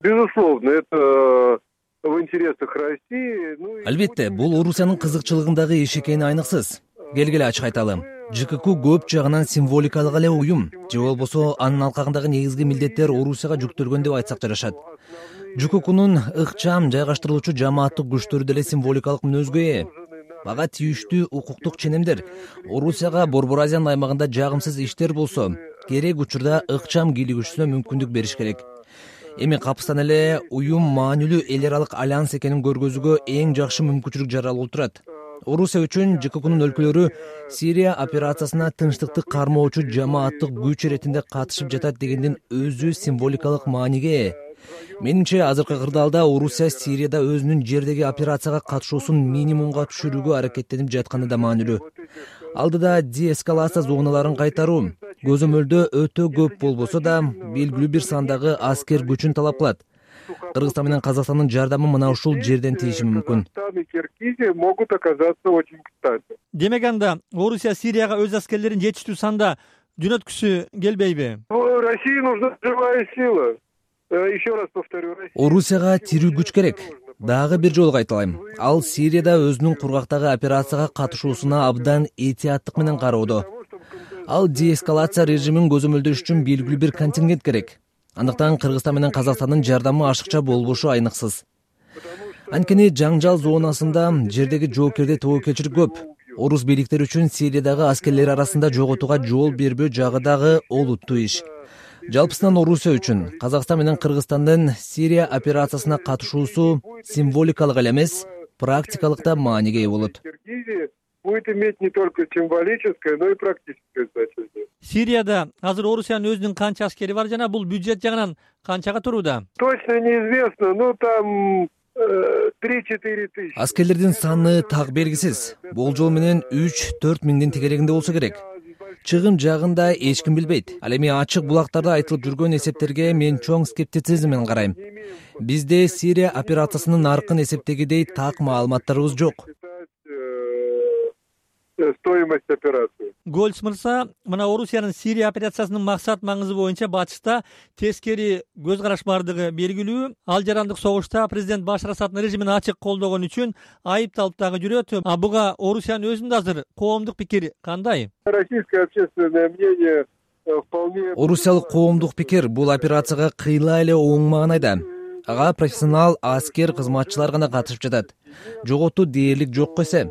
безусловно это в интересах россии ну албетте бул орусиянын кызыкчылыгындагы иш экени айныксыз келгиле ачык айталы жкк көп жагынан символикалык эле уюм. Же болбосо анын алкагындагы негизги милдеттер орусияга жүктөлгөн деп айтсак жарашат. Жккнун ыкчам жайгаштырылуучу жамааттык күчтөрү деле символикалык мүнөзгө ээ. Ага тийиштүү укуктук ченемдер. Орусияга борбор азиянын аймагында жагымсыз иштер болсо керек учурда ыкчам кийлигишүүсүнө мүмкүндүк бериш керек эми капыстан эле уюм маанилүү эл аралык альянс экенин көргөзүүгө эң жакшы мүмкүнчүлүк жаралып турат. Орусия үчүн жккнун өлкөлөрү сирия операциясына тынчтыкты кармоочу жамааттык күч иретинде катышып жатат дегендин өзү символикалык мааниге. Ээ менимче азыркы кырдаалда орусия сирияда өзүнүн жердеги операцияга катышуусун минимумга түшүрүүгө аракеттенип жатканы да маанилүү. Алдыда деэскалация зоналарын кайтаруу көзөмөлдө өтө көп болбосо да белгилүү бир сандагы аскер күчүн талап кылат кыргызстан менен казакстандын жардамы мына ушул жерден тийиши мүмкүн. Киргизия могут оказаться очень кстати демек анда орусия сирияга өз аскерлерин жетиштүү санда жөнөткүсү келбейби? России нужна живая сила. Э, еще раз повторю орусияга тирүү күч керек. Дагы бир жолу кайталайм. Ал сирияда өзүнүн кургактагы операцияга катышуусуна абдан этияттык менен кароодо ал деэскалация режимин көзөмөлдөш үчүн белгилүү бир контингент керек. Андыктан кыргызстан менен казакстандын жардамы ашыкча болбошу айныксыз анткени жаңжал зонасында жердеги жоокерде тобокелчилик көп. Орус бийликтери үчүн сириядагы аскерлер арасында жоготууга жол бербөө жагы дагы олуттуу иш. Жалпысынан орусия үчүн казакстан менен кыргызстандын сирия операциясына катышуусу символикалык эле эмес практикалык да мааниге ээ болот будет иметь не только символическое но и практическое значение. Сирияда азыр орусиянын өзүнүн канча аскери бар жана бул бюджет жагынан канчага турууда? Точно неизвестно ну там э, три четыре тысячи. Аскерлердин саны так белгисиз. Болжол менен үч төрт миңдин тегерегинде болсо керек. Чыгым жагын да эч ким билбейт. Ал эми ачык булактарда айтылып жүргөн эсептерге мен чоң скептицизм менен карайм. Бизде сирия операциясынын наркын эсептегидей так маалыматтарыбыз жок стоимость операции. Гольц мырза мына орусиянын сирия операциясынын максат маңызы боюнча батышта тескери көз караш бардыгы белгилүү ал жарандык согушта президент башар асаддын режимин ачык колдогон үчүн айыпталып дагы жүрөт. А буга орусиянын өзүндө азыр коомдук пикир кандай? Российское общественное мнение э, вполне орусиялык коомдук пикир бул операцияга кыйла эле оңмаган айда. Ага профессионал аскер кызматчылар гана катышып жатат. Жоготуу дээрлик жокко эсе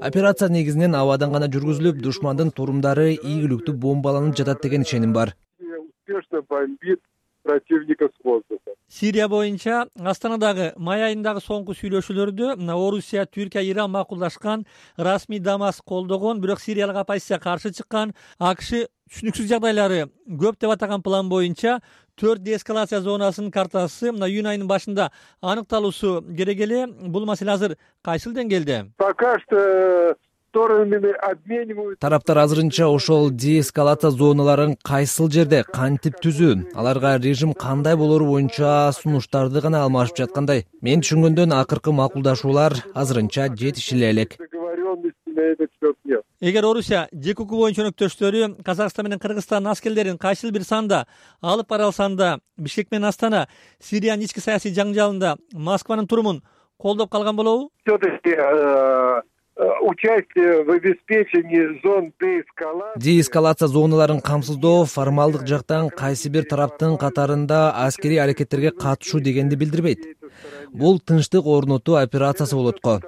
операция негизинен абадан гана жүргүзүлүп душмандын турумдары ийгиликтүү бомбаланып жатат деген ишеним бар. Успешно бомбит противника с воздуха сирия боюнча астанадагы май айындагы соңку сүйлөшүүлөрдө мына орусия түркия иран макулдашкан расмий дамаск колдогон бирок сириялык оппозиция каршы чыккан акш түшүнүксүз жагдайлары көп деп атаган план боюнча төрт деэскалация зонасынын картасы мына июнь айынын башында аныкталуусу керек эле. Бул маселе азыр кайсыл деңгээлде пока что сторонами обменивают тараптар азырынча ошол деэскалация зоналарын кайсыл жерде кантип түзүү аларга режим кандай болору боюнча сунуштарды гана алмашып жаткандай. Мен түшүнгөндөн акыркы макулдашуулар азырынча жетишиле элек. Эгер орусия жкк боюнча өнөктөштөрү казакстан менен кыргызстандын аскерлерин кайсыл бир санда алып бара алсанда бишкек менен астана сириянын ички саясий жаңжалында москванын турумун колдоп калган болобу? Все таки э, участие в обеспечении зон деэскалации. Деэскалация зоналарын камсыздоо формалдык жактан кайсы бир тараптын катарында аскерий аракеттерге катышуу дегенди билдирбейт. Бул тынчтык орнотуу операциясы болот го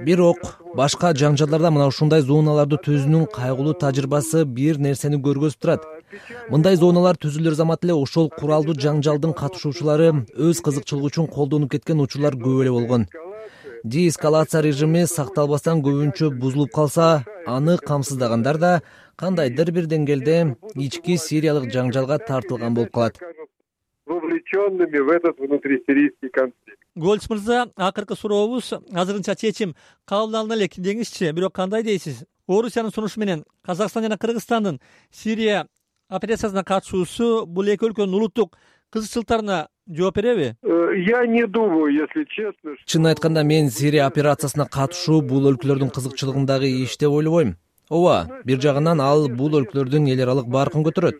бирок башка жаңжалдарда мына ушундай зоналарды түзүүнүн кайгылуу тажрыйбасы бир нерсени көргөзүп турат. Мындай зоналар түзүлөр замат эле ошол куралдуу жаңжалдын катышуучулары өз кызыкчылыгы үчүн колдонуп кеткен учурлар көп эле болгон деэскалация режими сакталбастан көбүнчө бузулуп калса аны камсыздагандар да кандайдыр бир деңгээлде ички сириялык жаңжалга тартылган болуп калат. Вовлеченными в этот внутрисирийский конфликт. Гольц мырза акыркы сурообуз азырынча чечим. Кабыл алына элек деңизчи бирок кандай дейсиз? Орусиянын сунушу менен казакстан жана кыргызстандын сирия операциясына катышуусу бул эки өлкөнүн улуттук кызыкчылыктарына жооп береби? Э, я не думаю если честно чынын айтканда мен сирия операциясына катышуу бул өлкөлөрдүн кызыкчылыгындагы иш деп ойлобойм. Ооба бир жагынан ал бул өлкөлөрдүн эл аралык баркын көтөрөт.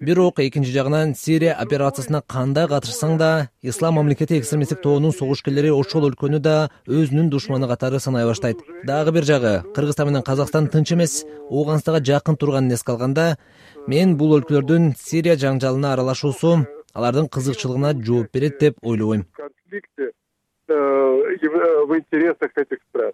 Бирок экинчи жагынан сирия операциясына кандай катышсаң да ислам мамлекети экстремисттик тобунун согушкерлери ошол өлкөнү да өзүнүн душманы катары санай баштайт. Дагы бир жагы кыргызстан менен казакстан тынч эмес ооганстанга жакын турганын эске алганда мен бул өлкөлөрдүн сирия жаңжалына аралашуусу алардын кызыкчылыгына жооп берет деп ойлобойм конфликты э, в интересах этих стран